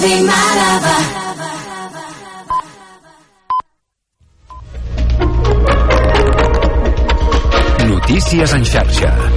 de Málaga. Notícies en xarxa.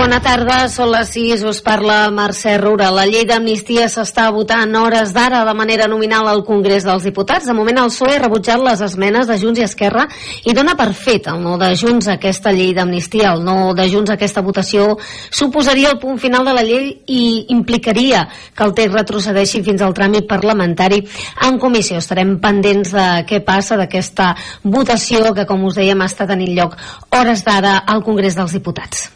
Bona tarda, són les 6, us parla Mercè Rura. La llei d'amnistia s'està votant hores d'ara de manera nominal al Congrés dels Diputats. De moment el PSOE ha rebutjat les esmenes de Junts i Esquerra i dona per fet el no de Junts a aquesta llei d'amnistia. El no de Junts a aquesta votació suposaria el punt final de la llei i implicaria que el text retrocedeixi fins al tràmit parlamentari en comissió. Estarem pendents de què passa d'aquesta votació que, com us dèiem, està tenint lloc hores d'ara al Congrés dels Diputats.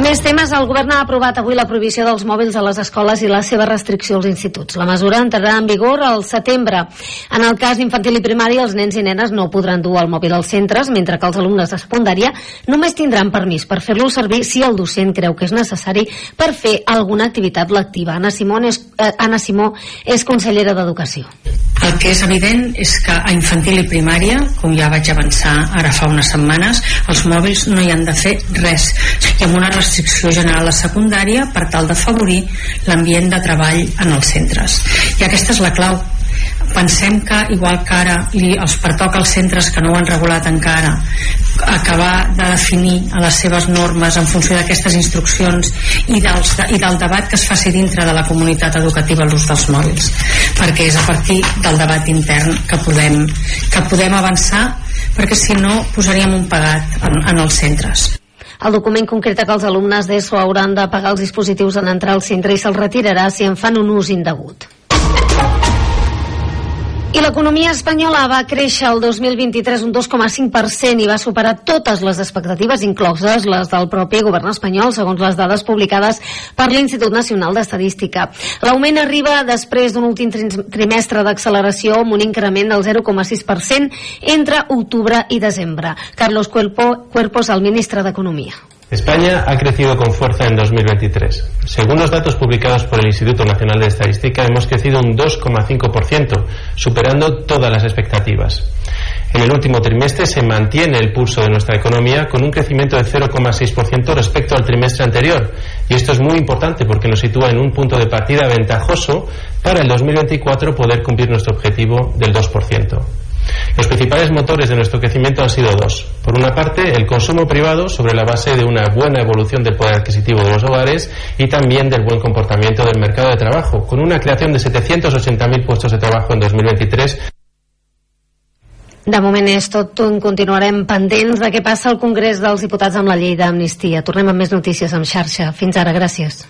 Més temes. El govern ha aprovat avui la prohibició dels mòbils a les escoles i la seva restricció als instituts. La mesura entrarà en vigor al setembre. En el cas infantil i primari, els nens i nenes no podran dur el mòbil als centres, mentre que els alumnes de secundària només tindran permís per fer-lo servir si el docent creu que és necessari per fer alguna activitat lectiva. Anna, Simón és, eh, Anna Simó és consellera d'Educació. El que és evident és que a infantil i primària, com ja vaig avançar ara fa unes setmanes, els mòbils no hi han de fer res. I amb una restricció general a secundària per tal d'afavorir l'ambient de treball en els centres. I aquesta és la clau. Pensem que igual que ara li, els pertoca als centres que no ho han regulat encara acabar de definir a les seves normes en funció d'aquestes instruccions i, dels, i del debat que es faci dintre de la comunitat educativa l'ús dels mòbils. Perquè és a partir del debat intern que podem, que podem avançar perquè si no posaríem un pagat en, en els centres el document concreta que els alumnes d'ESO hauran de pagar els dispositius en entrar al centre i se'ls retirarà si en fan un ús indegut. I l'economia espanyola va créixer el 2023 un 2,5% i va superar totes les expectatives, incloses les del propi govern espanyol, segons les dades publicades per l'Institut Nacional d'Estadística. L'augment arriba després d'un últim trimestre d'acceleració amb un increment del 0,6% entre octubre i desembre. Carlos Cuerpo, Cuerpos, el ministre d'Economia. España ha crecido con fuerza en 2023. Según los datos publicados por el Instituto Nacional de Estadística, hemos crecido un 2,5%, superando todas las expectativas. En el último trimestre se mantiene el pulso de nuestra economía con un crecimiento de 0,6% respecto al trimestre anterior. Y esto es muy importante porque nos sitúa en un punto de partida ventajoso para el 2024 poder cumplir nuestro objetivo del 2%. Los principales motores de nuestro crecimiento han sido dos. Por una parte, el consumo privado sobre la base de una buena evolución del poder adquisitivo de los hogares y también del buen comportamiento del mercado de trabajo, con una creación de 780.000 puestos de trabajo en 2023 de moment és tot. Continuarem pendents de què passa al Congrés dels Diputats amb la llei d'amnistia. Tornem amb més notícies en xarxa. Fins ara, gràcies.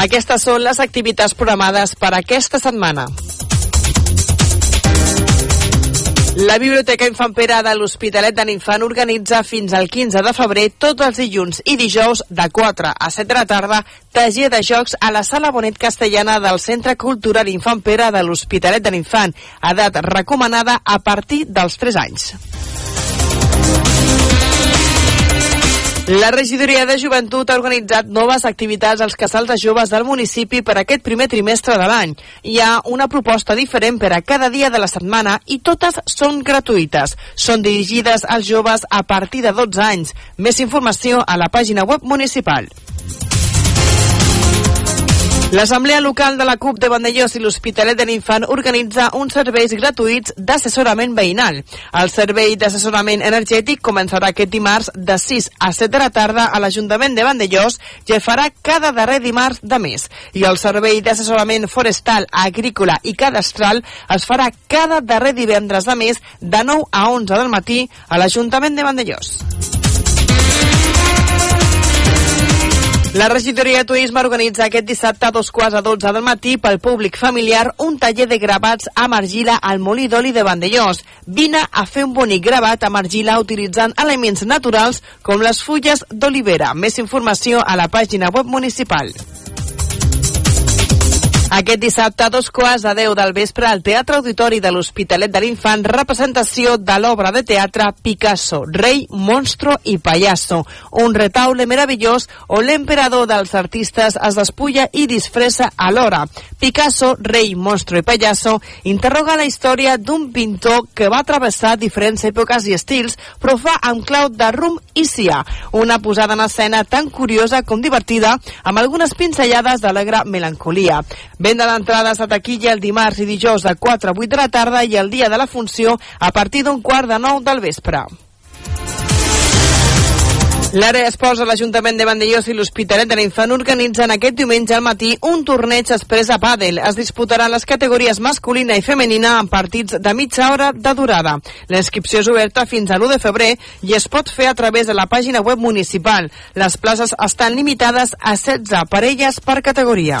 Aquestes són les activitats programades per aquesta setmana. La Biblioteca Infant Pere de l'Hospitalet de l'Infant organitza fins al 15 de febrer tots els dilluns i dijous de 4 a 7 de la tarda taller de jocs a la Sala Bonet Castellana del Centre Cultural Infant Pere de l'Hospitalet de l'Infant, edat recomanada a partir dels 3 anys. La regidoria de joventut ha organitzat noves activitats als casals de joves del municipi per aquest primer trimestre de l'any. Hi ha una proposta diferent per a cada dia de la setmana i totes són gratuïtes. Són dirigides als joves a partir de 12 anys. Més informació a la pàgina web municipal. L'Assemblea Local de la CUP de Vandellós i l'Hospitalet de l'Infant organitza uns serveis gratuïts d'assessorament veïnal. El servei d'assessorament energètic començarà aquest dimarts de 6 a 7 de la tarda a l'Ajuntament de Vandellós i el farà cada darrer dimarts de mes. I el servei d'assessorament forestal, agrícola i cadastral es farà cada darrer divendres de mes de 9 a 11 del matí a l'Ajuntament de Vandellós. La regidoria de turisme organitza aquest dissabte a dos quarts a dotze del matí pel públic familiar un taller de gravats amb argila al molí d'oli de Vandellós. Vine a fer un bonic gravat amb argila utilitzant elements naturals com les fulles d'olivera. Més informació a la pàgina web municipal. Aquest dissabte, a dos quarts de deu del vespre, al Teatre Auditori de l'Hospitalet de l'Infant, representació de l'obra de teatre Picasso, rei, monstro i payaso. Un retaule meravellós on l'emperador dels artistes es despulla i disfressa alhora. Picasso, rei, monstro i payaso, interroga la història d'un pintor que va travessar diferents èpoques i estils, però fa amb clau de rum i cia. Una posada en escena tan curiosa com divertida, amb algunes pinzellades d'alegre melancolia. Venda d'entrades a taquilla el dimarts i dijous de 4 a 8 de la tarda i el dia de la funció a partir d'un quart de 9 del vespre. L'àrea esports de l'Ajuntament de Vandellós i l'Hospitalet de l'Infant organitzen aquest diumenge al matí un torneig express a pàdel. Es disputaran les categories masculina i femenina en partits de mitja hora de durada. La inscripció és oberta fins a l'1 de febrer i es pot fer a través de la pàgina web municipal. Les places estan limitades a 16 parelles per categoria.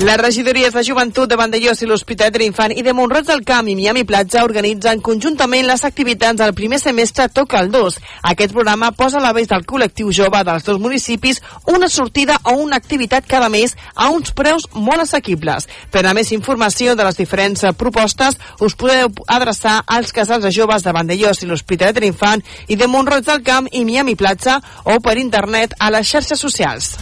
Les regidories de joventut de Vandellós i l'Hospitalet de l'Infant i de Montroig del Camp i Miami Platja organitzen conjuntament les activitats del primer semestre Toca el 2. Aquest programa posa a l'aveix del col·lectiu jove dels dos municipis una sortida o una activitat cada mes a uns preus molt assequibles. Per a més informació de les diferents propostes us podeu adreçar als casals de joves de Vandellós i l'Hospitalet de l'Infant i de Montroig del Camp i Miami Platja o per internet a les xarxes socials.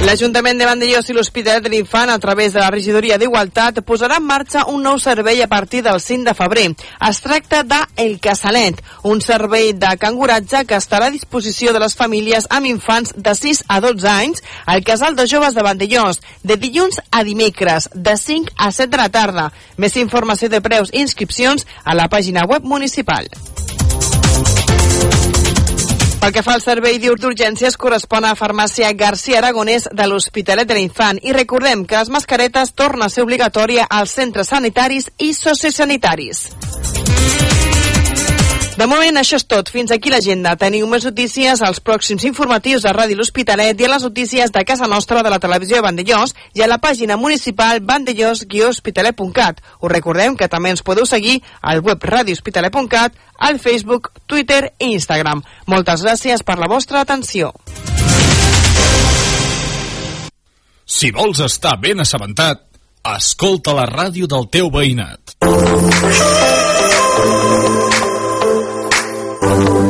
L'Ajuntament de Vandellós i l'Hospitalet de l'Infant, a través de la regidoria d'Igualtat, posarà en marxa un nou servei a partir del 5 de febrer. Es tracta de El Casalet, un servei de canguratge que estarà a disposició de les famílies amb infants de 6 a 12 anys al Casal de Joves de Vandellós, de dilluns a dimecres, de 5 a 7 de la tarda. Més informació de preus i inscripcions a la pàgina web municipal. Pel que fa al servei d'urgències correspon a Farmàcia García Aragonès de l'Hospitalet de l'Infant i recordem que les mascaretes torna a ser obligatòria als centres sanitaris i sociosanitaris. De moment, això és tot. Fins aquí l'agenda. Teniu més notícies als pròxims informatius de Ràdio L'Hospitalet i a les notícies de casa nostra de la televisió de Vandellós i a la pàgina municipal vandellós-hospitalet.cat. Us recordem que també ens podeu seguir al web radiohospitalet.cat, al Facebook, Twitter i Instagram. Moltes gràcies per la vostra atenció. Si vols estar ben assabentat, escolta la ràdio del teu veïnat. Thank you.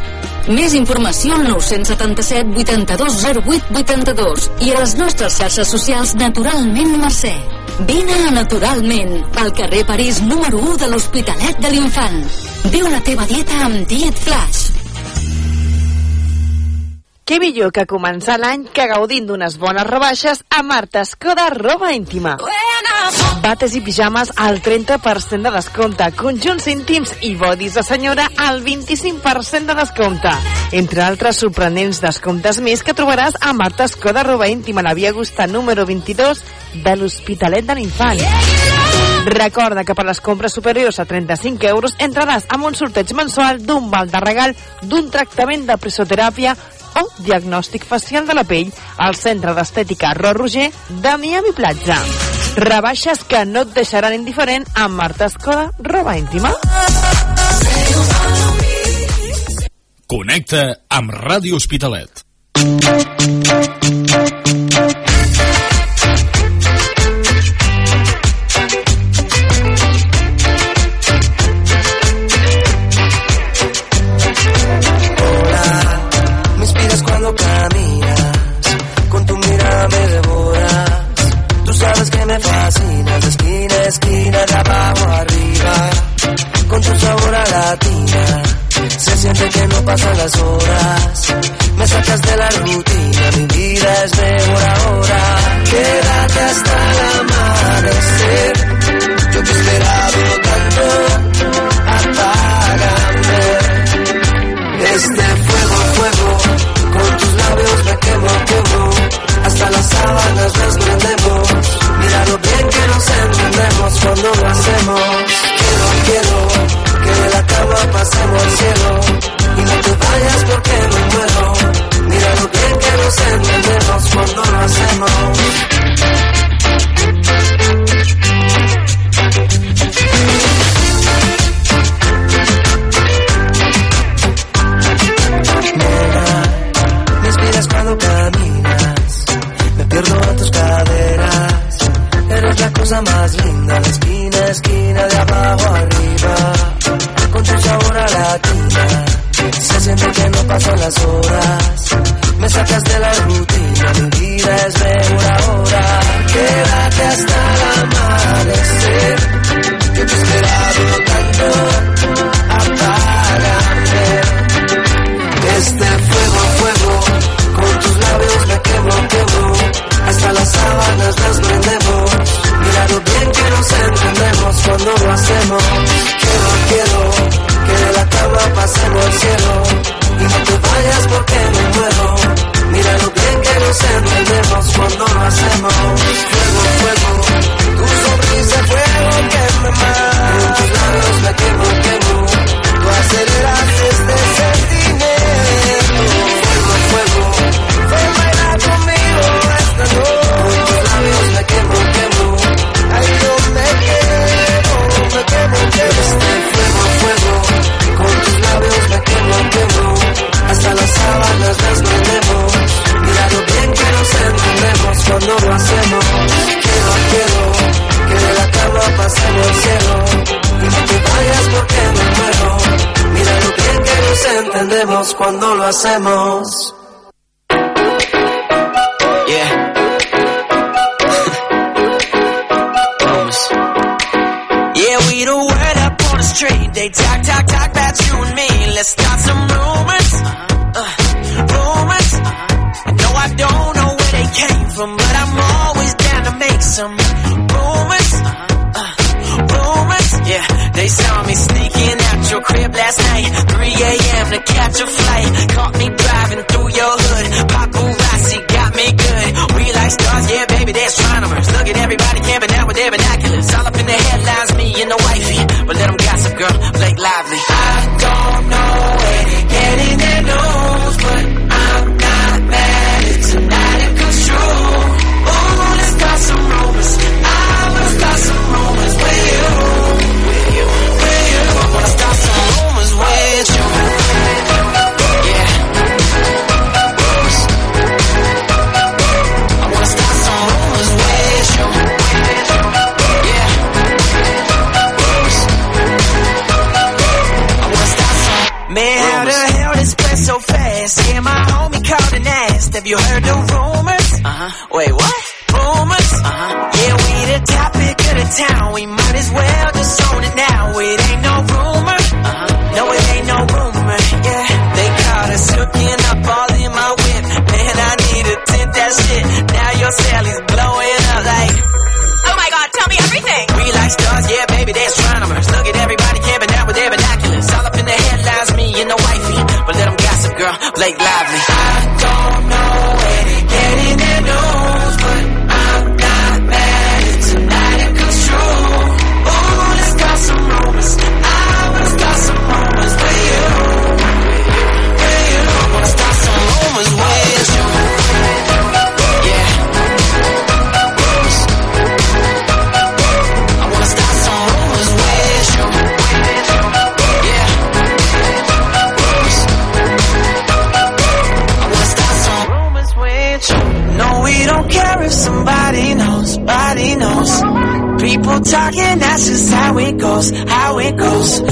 Més informació al 977 82 08 82 i a les nostres xarxes socials Naturalment Mercè. Vine a Naturalment, al carrer París número 1 de l'Hospitalet de l'Infant. Viu la teva dieta amb Diet Flash. Què millor que començar l'any que gaudint d'unes bones rebaixes a Marta Escoda Roba Íntima. Bates i pijames al 30% de descompte, conjunts íntims i bodis de senyora al 25% de descompte. Entre altres sorprenents descomptes més que trobaràs a Marta Escoda Roba Íntima, la via Augusta número 22 de l'Hospitalet de l'Infant. Recorda que per les compres superiors a 35 euros entraràs amb un sorteig mensual d'un val de regal d'un tractament de presoteràpia o diagnòstic facial de la pell al Centre d'Estètica Ro Roger de Miami Platja. Rebaixes que no et deixaran indiferent amb Marta Escoda, roba íntima. Connecta amb Ràdio Hospitalet. Pasan las horas, me sacas de la rutina, mi vida es mejor ahora. Quédate hasta el amanecer, yo te he esperado tanto, apágame. Este fuego, fuego, con tus labios me quemo, quemo, hasta las sábanas nos prendemos. Mira lo bien que nos entendemos cuando lo hacemos. Quiero, quiero, que de la cama pasemos al cielo, vayas porque me muero. Mira lo bien que nos entendemos cuando lo hacemos. knows how it goes.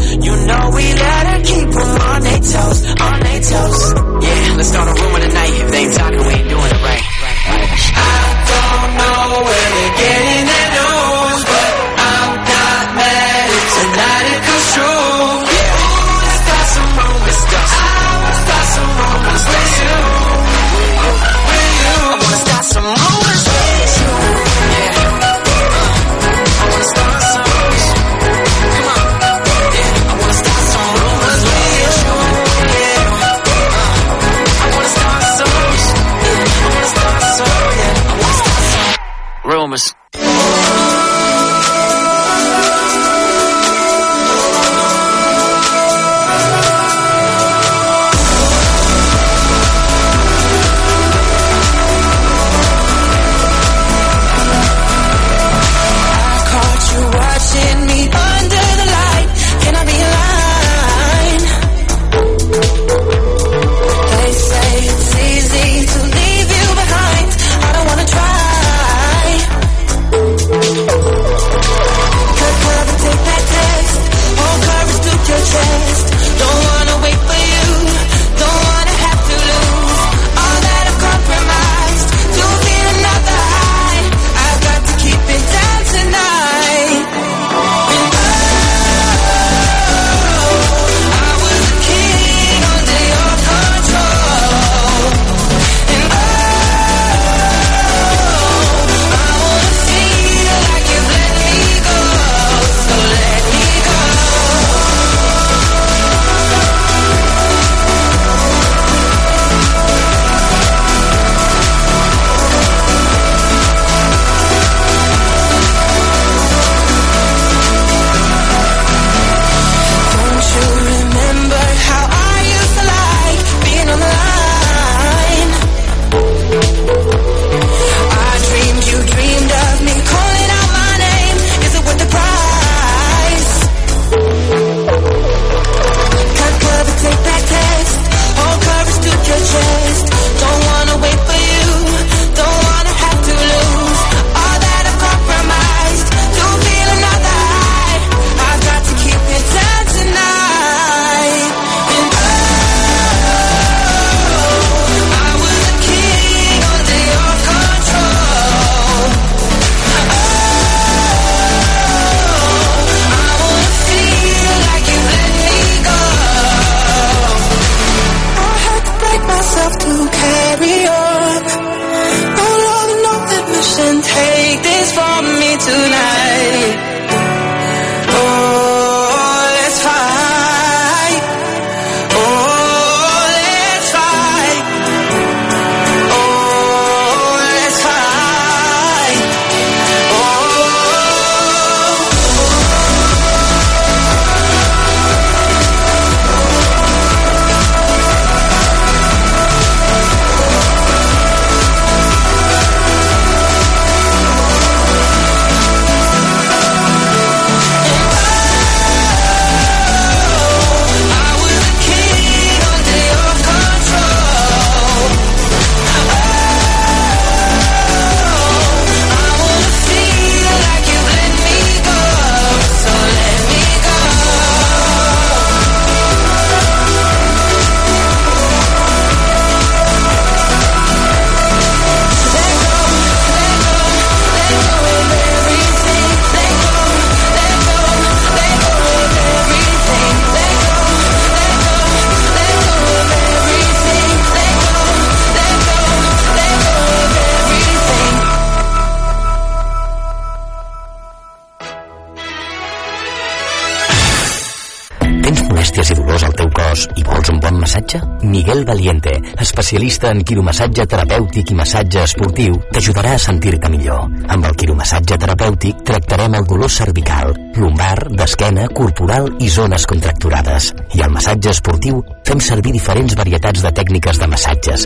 Valiente, especialista en quiromassatge terapèutic i massatge esportiu, t'ajudarà a sentir-te millor. Amb el quiromassatge terapèutic tractarem el dolor cervical, lumbar, d'esquena, corporal i zones contracturades. I al massatge esportiu fem servir diferents varietats de tècniques de massatges,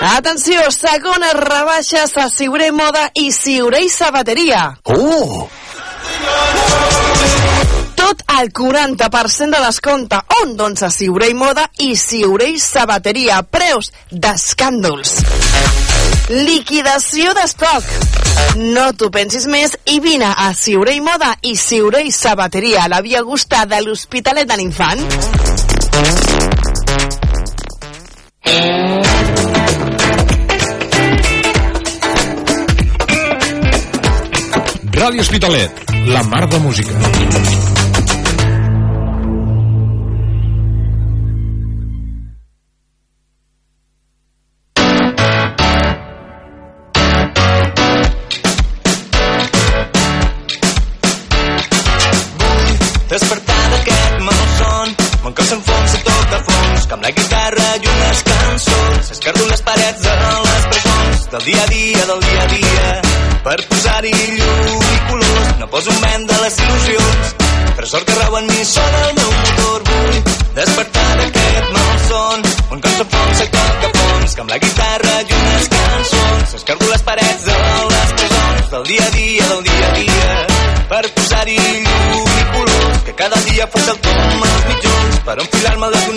Atenció, segones rebaixes a Siuré Moda i Siuré i Sabateria. Oh! Tot al 40% de descompte. On? Doncs a Siuré i Moda i Siuré i Sabateria. Preus d'escàndols. Liquidació d'estoc. No t'ho pensis més i vine a Siuré i Moda i Siuré i Sabateria a la Via Augusta de l'Hospitalet de l'Infant. Ràdio Hospitalet, la mar de música. Dia a dia, del dia a dia Per posar-hi poso en venda les il·lusions Tresor que rau en mi sona el meu motor. Vull despertar d'aquest malson Mon cos s'enfonsa tot a fons Com la guitarra i unes cançons. Escardo les parets de les presons Del dia a dia, del dia a dia Per posar-hi llum i colors que cada dia faig el tom als mitjons per enfilar-me des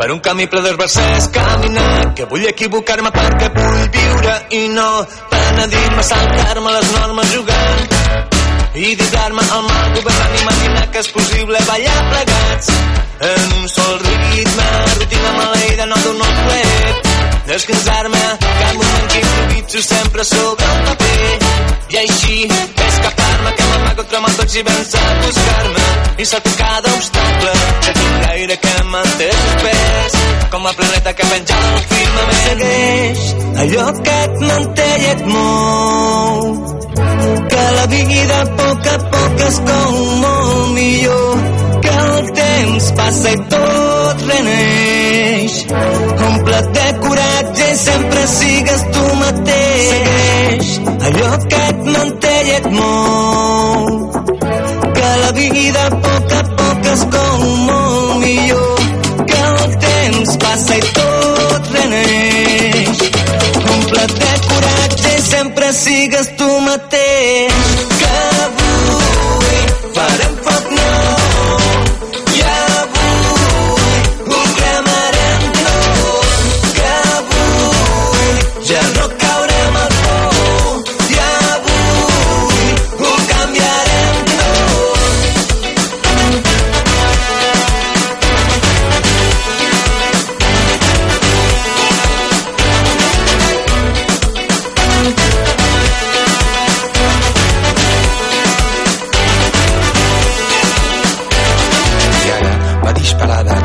per un camí ple d'herbassers, caminar, que vull equivocar-me perquè vull viure i no penedir-me, saltar-me les normes jugant i dir-me al mal governant. Imaginar que és possible ballar plegats en un sol ritme, rutina maleïda no d'un nou plet descansar-me cada moment que improvitso sempre sobre el paper. I així escapar-me que m'amago cremant tots i vens a buscar-me. I salto cada obstacle que tinc l'aire que manté suspès com a planeta que penja al firmament segueix allò que et manté i et mou que la vida a poc a poc es com molt millor que el temps passa i tot reneix. Omple't de coratge i sempre sigues tu mateix. Allò que et manté i et mou. Que la vida a poc a poc es com molt millor. Que el temps passa i tot reneix. Omple't de coratge i sempre sigues tu mateix. Que disparada.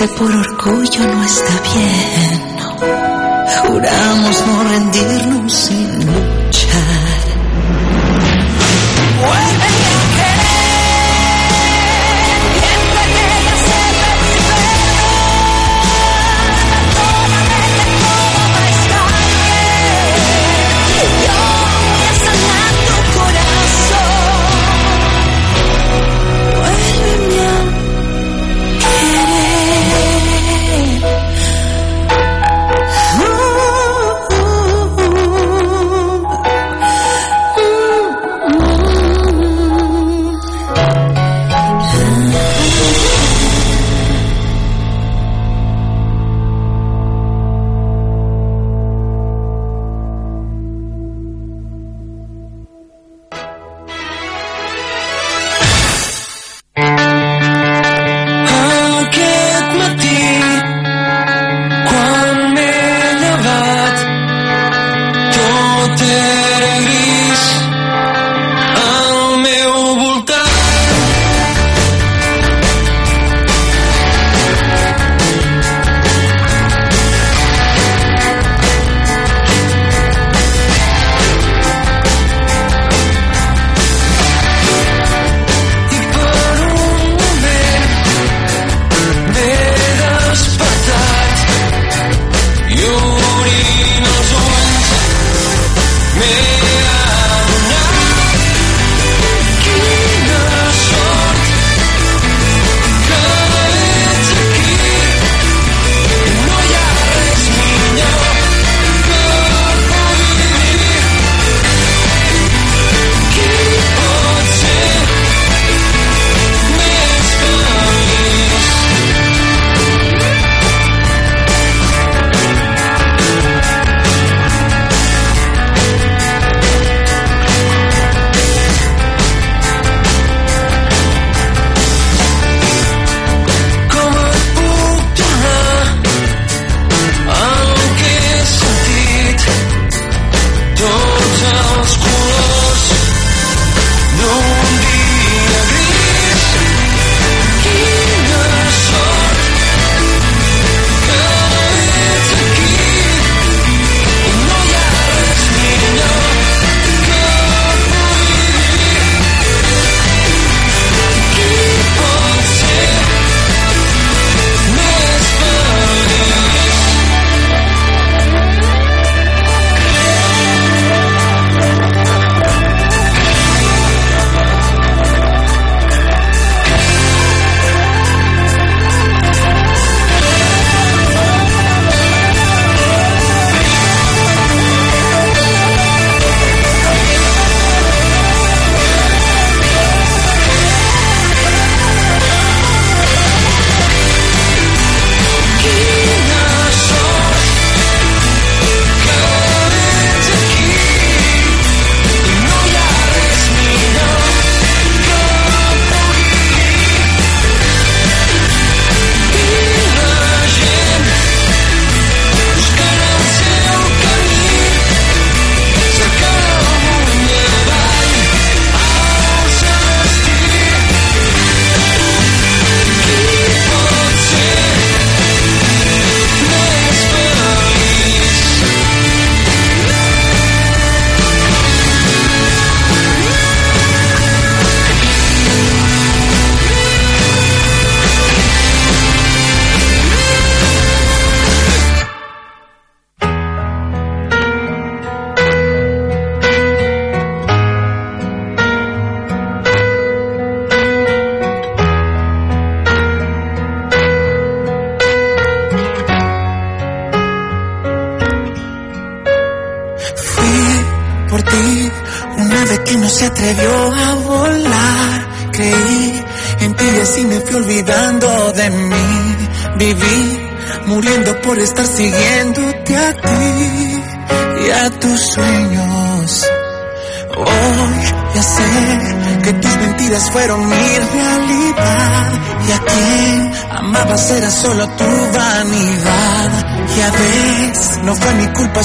se por orco.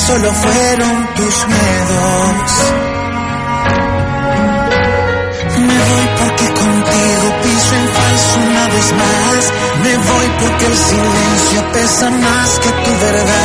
solo fueron tus miedos. Me voy porque contigo piso en falso una vez más. Me voy porque el silencio pesa más que tu verdad.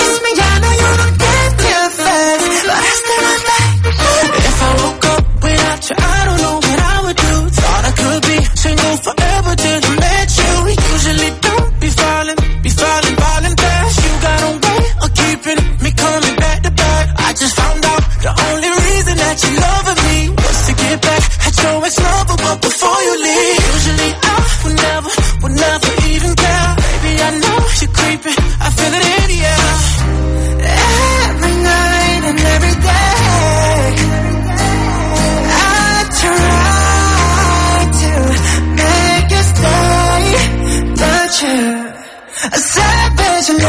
before you leave. Usually I would never, would never even care. Baby, I know you're creeping. I feel it in the air. Every night and every day. I try to make you stay, but you're a savage and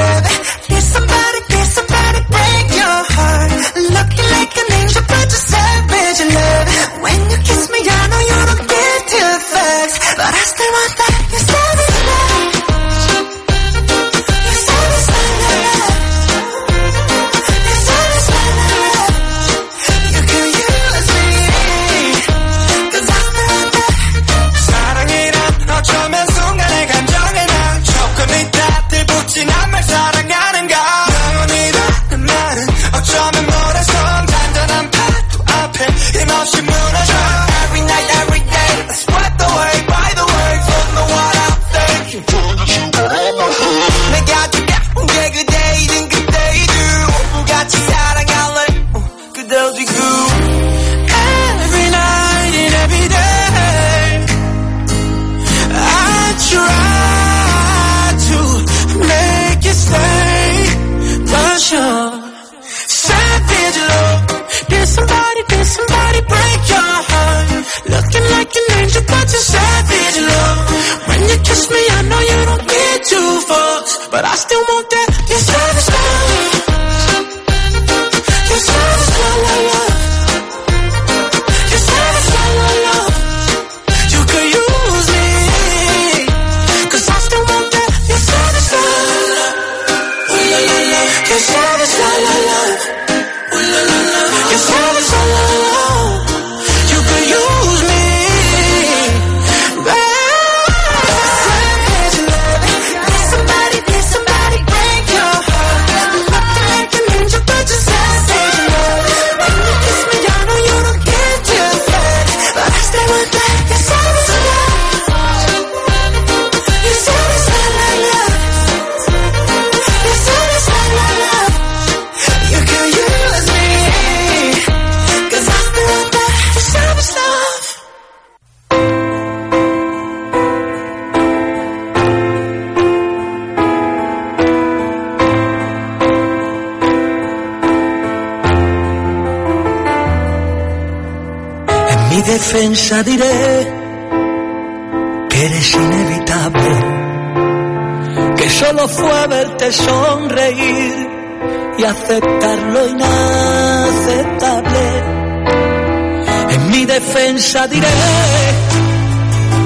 eres inevitable, que solo fue verte sonreír y aceptar lo inaceptable. En mi defensa diré,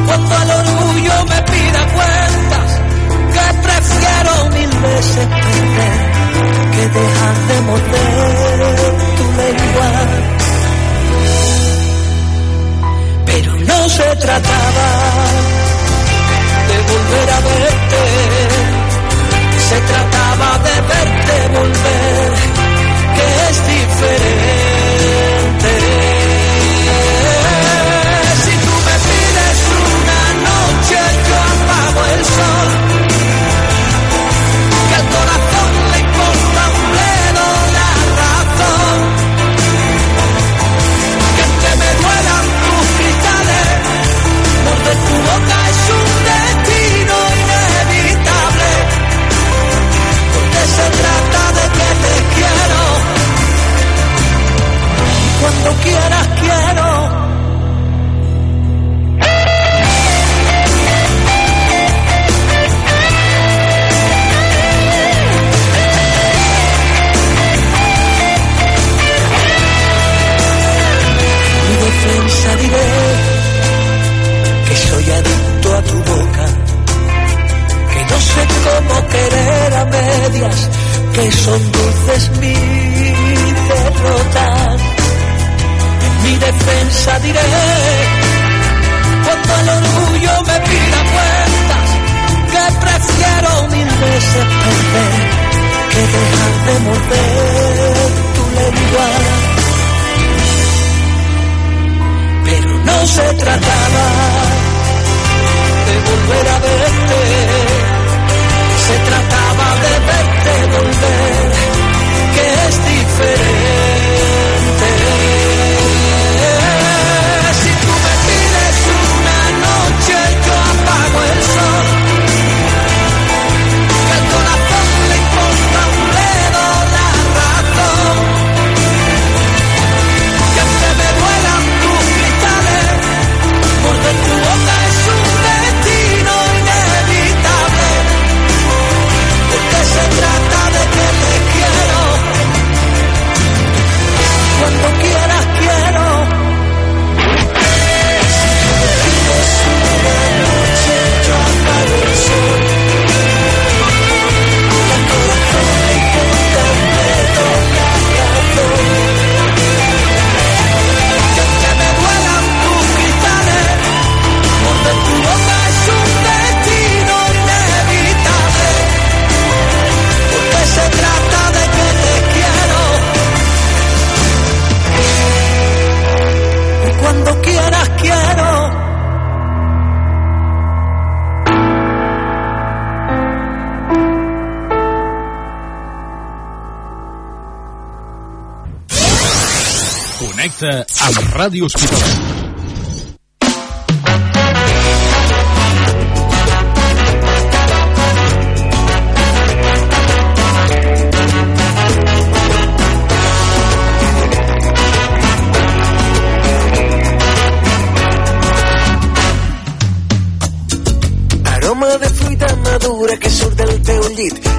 cuando al orgullo me pida cuentas, que prefiero mil veces perder que dejar de morder tu lengua no se trataba de volver a verte, se trataba de verte volver, que es diferente. cuando quieras quiero. Mi defensa diré que soy adicto a tu boca, que no sé cómo querer a medias, que son dulces mis derrotas mi defensa diré. Cuando el orgullo me pida cuentas, que prefiero mil veces perder que dejar de morder tu lengua. Pero no se trata Ràdio Hospitalet.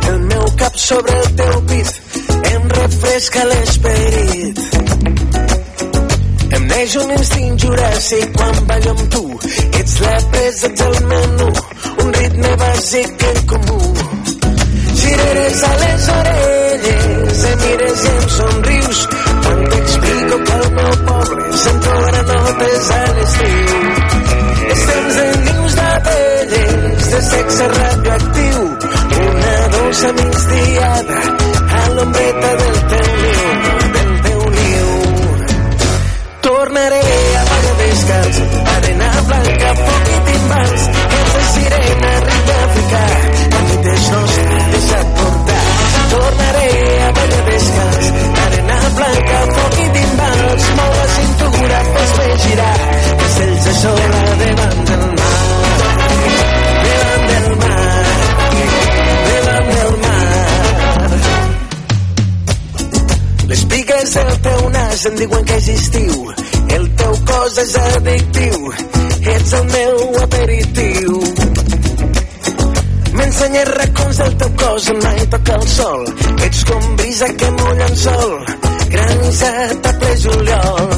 el meu cap sobre el teu pit, em refresca l'esperit. Neix un instint juràssic quan ballo amb tu. Ets la presa del menú, un ritme bàsic en comú. Gireres a les orelles, em mires i em somrius. Quan t'explico que el meu poble se'n trobarà totes a l'estiu. És temps de nius de velles, de sexe radioactiu. Una dolça migdiada a l'ombreta de hores em diuen que és estiu. El teu cos és addictiu. Ets el meu aperitiu. M'ensenyes racons del teu cos, mai toca el sol. Ets com brisa que mulla el sol, granissat a ple juliol.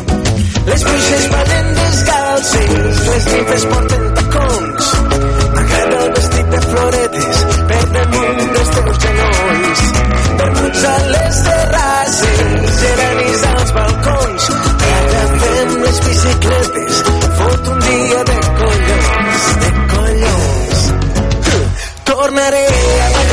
Les bruixes valen descalces, les nifes porten tacons. M'agrada el vestit de floretes, per damunt dels teus genolls. Perduts a les terrasses, geranis als balcons bicicletes, fot un dia de collons, de collons. Tornaré a la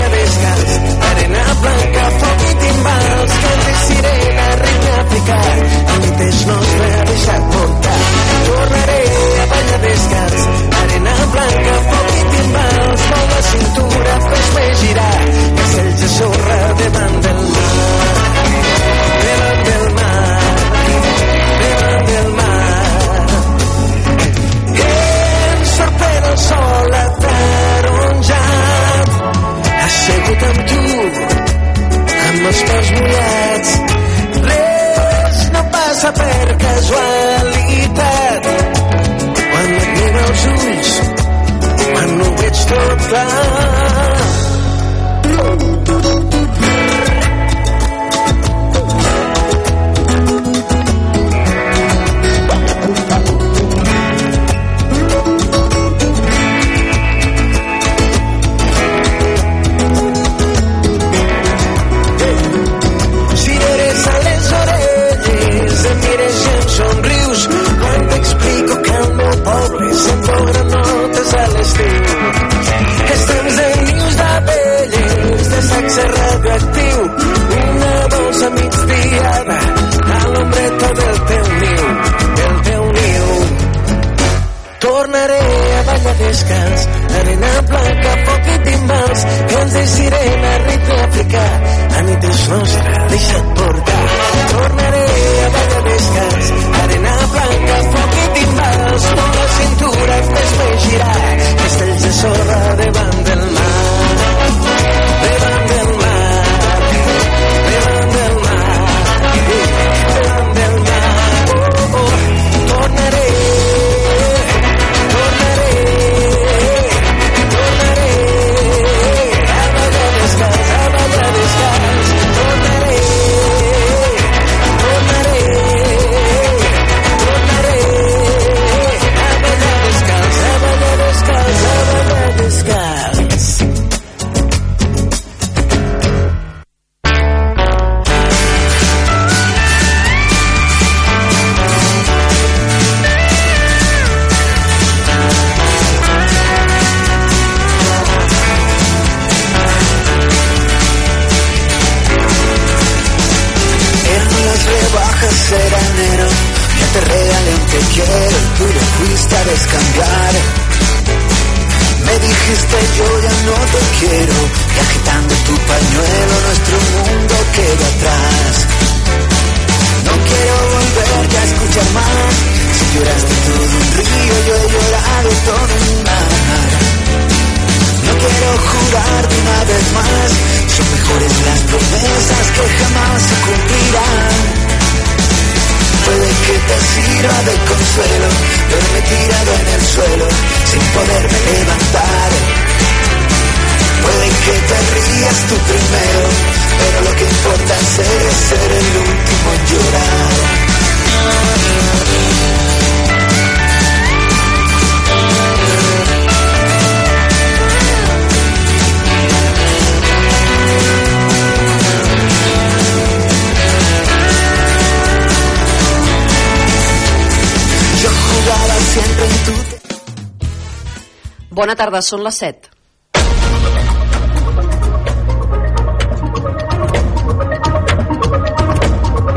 tarda, són les 7.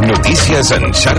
Notícies en xarxa.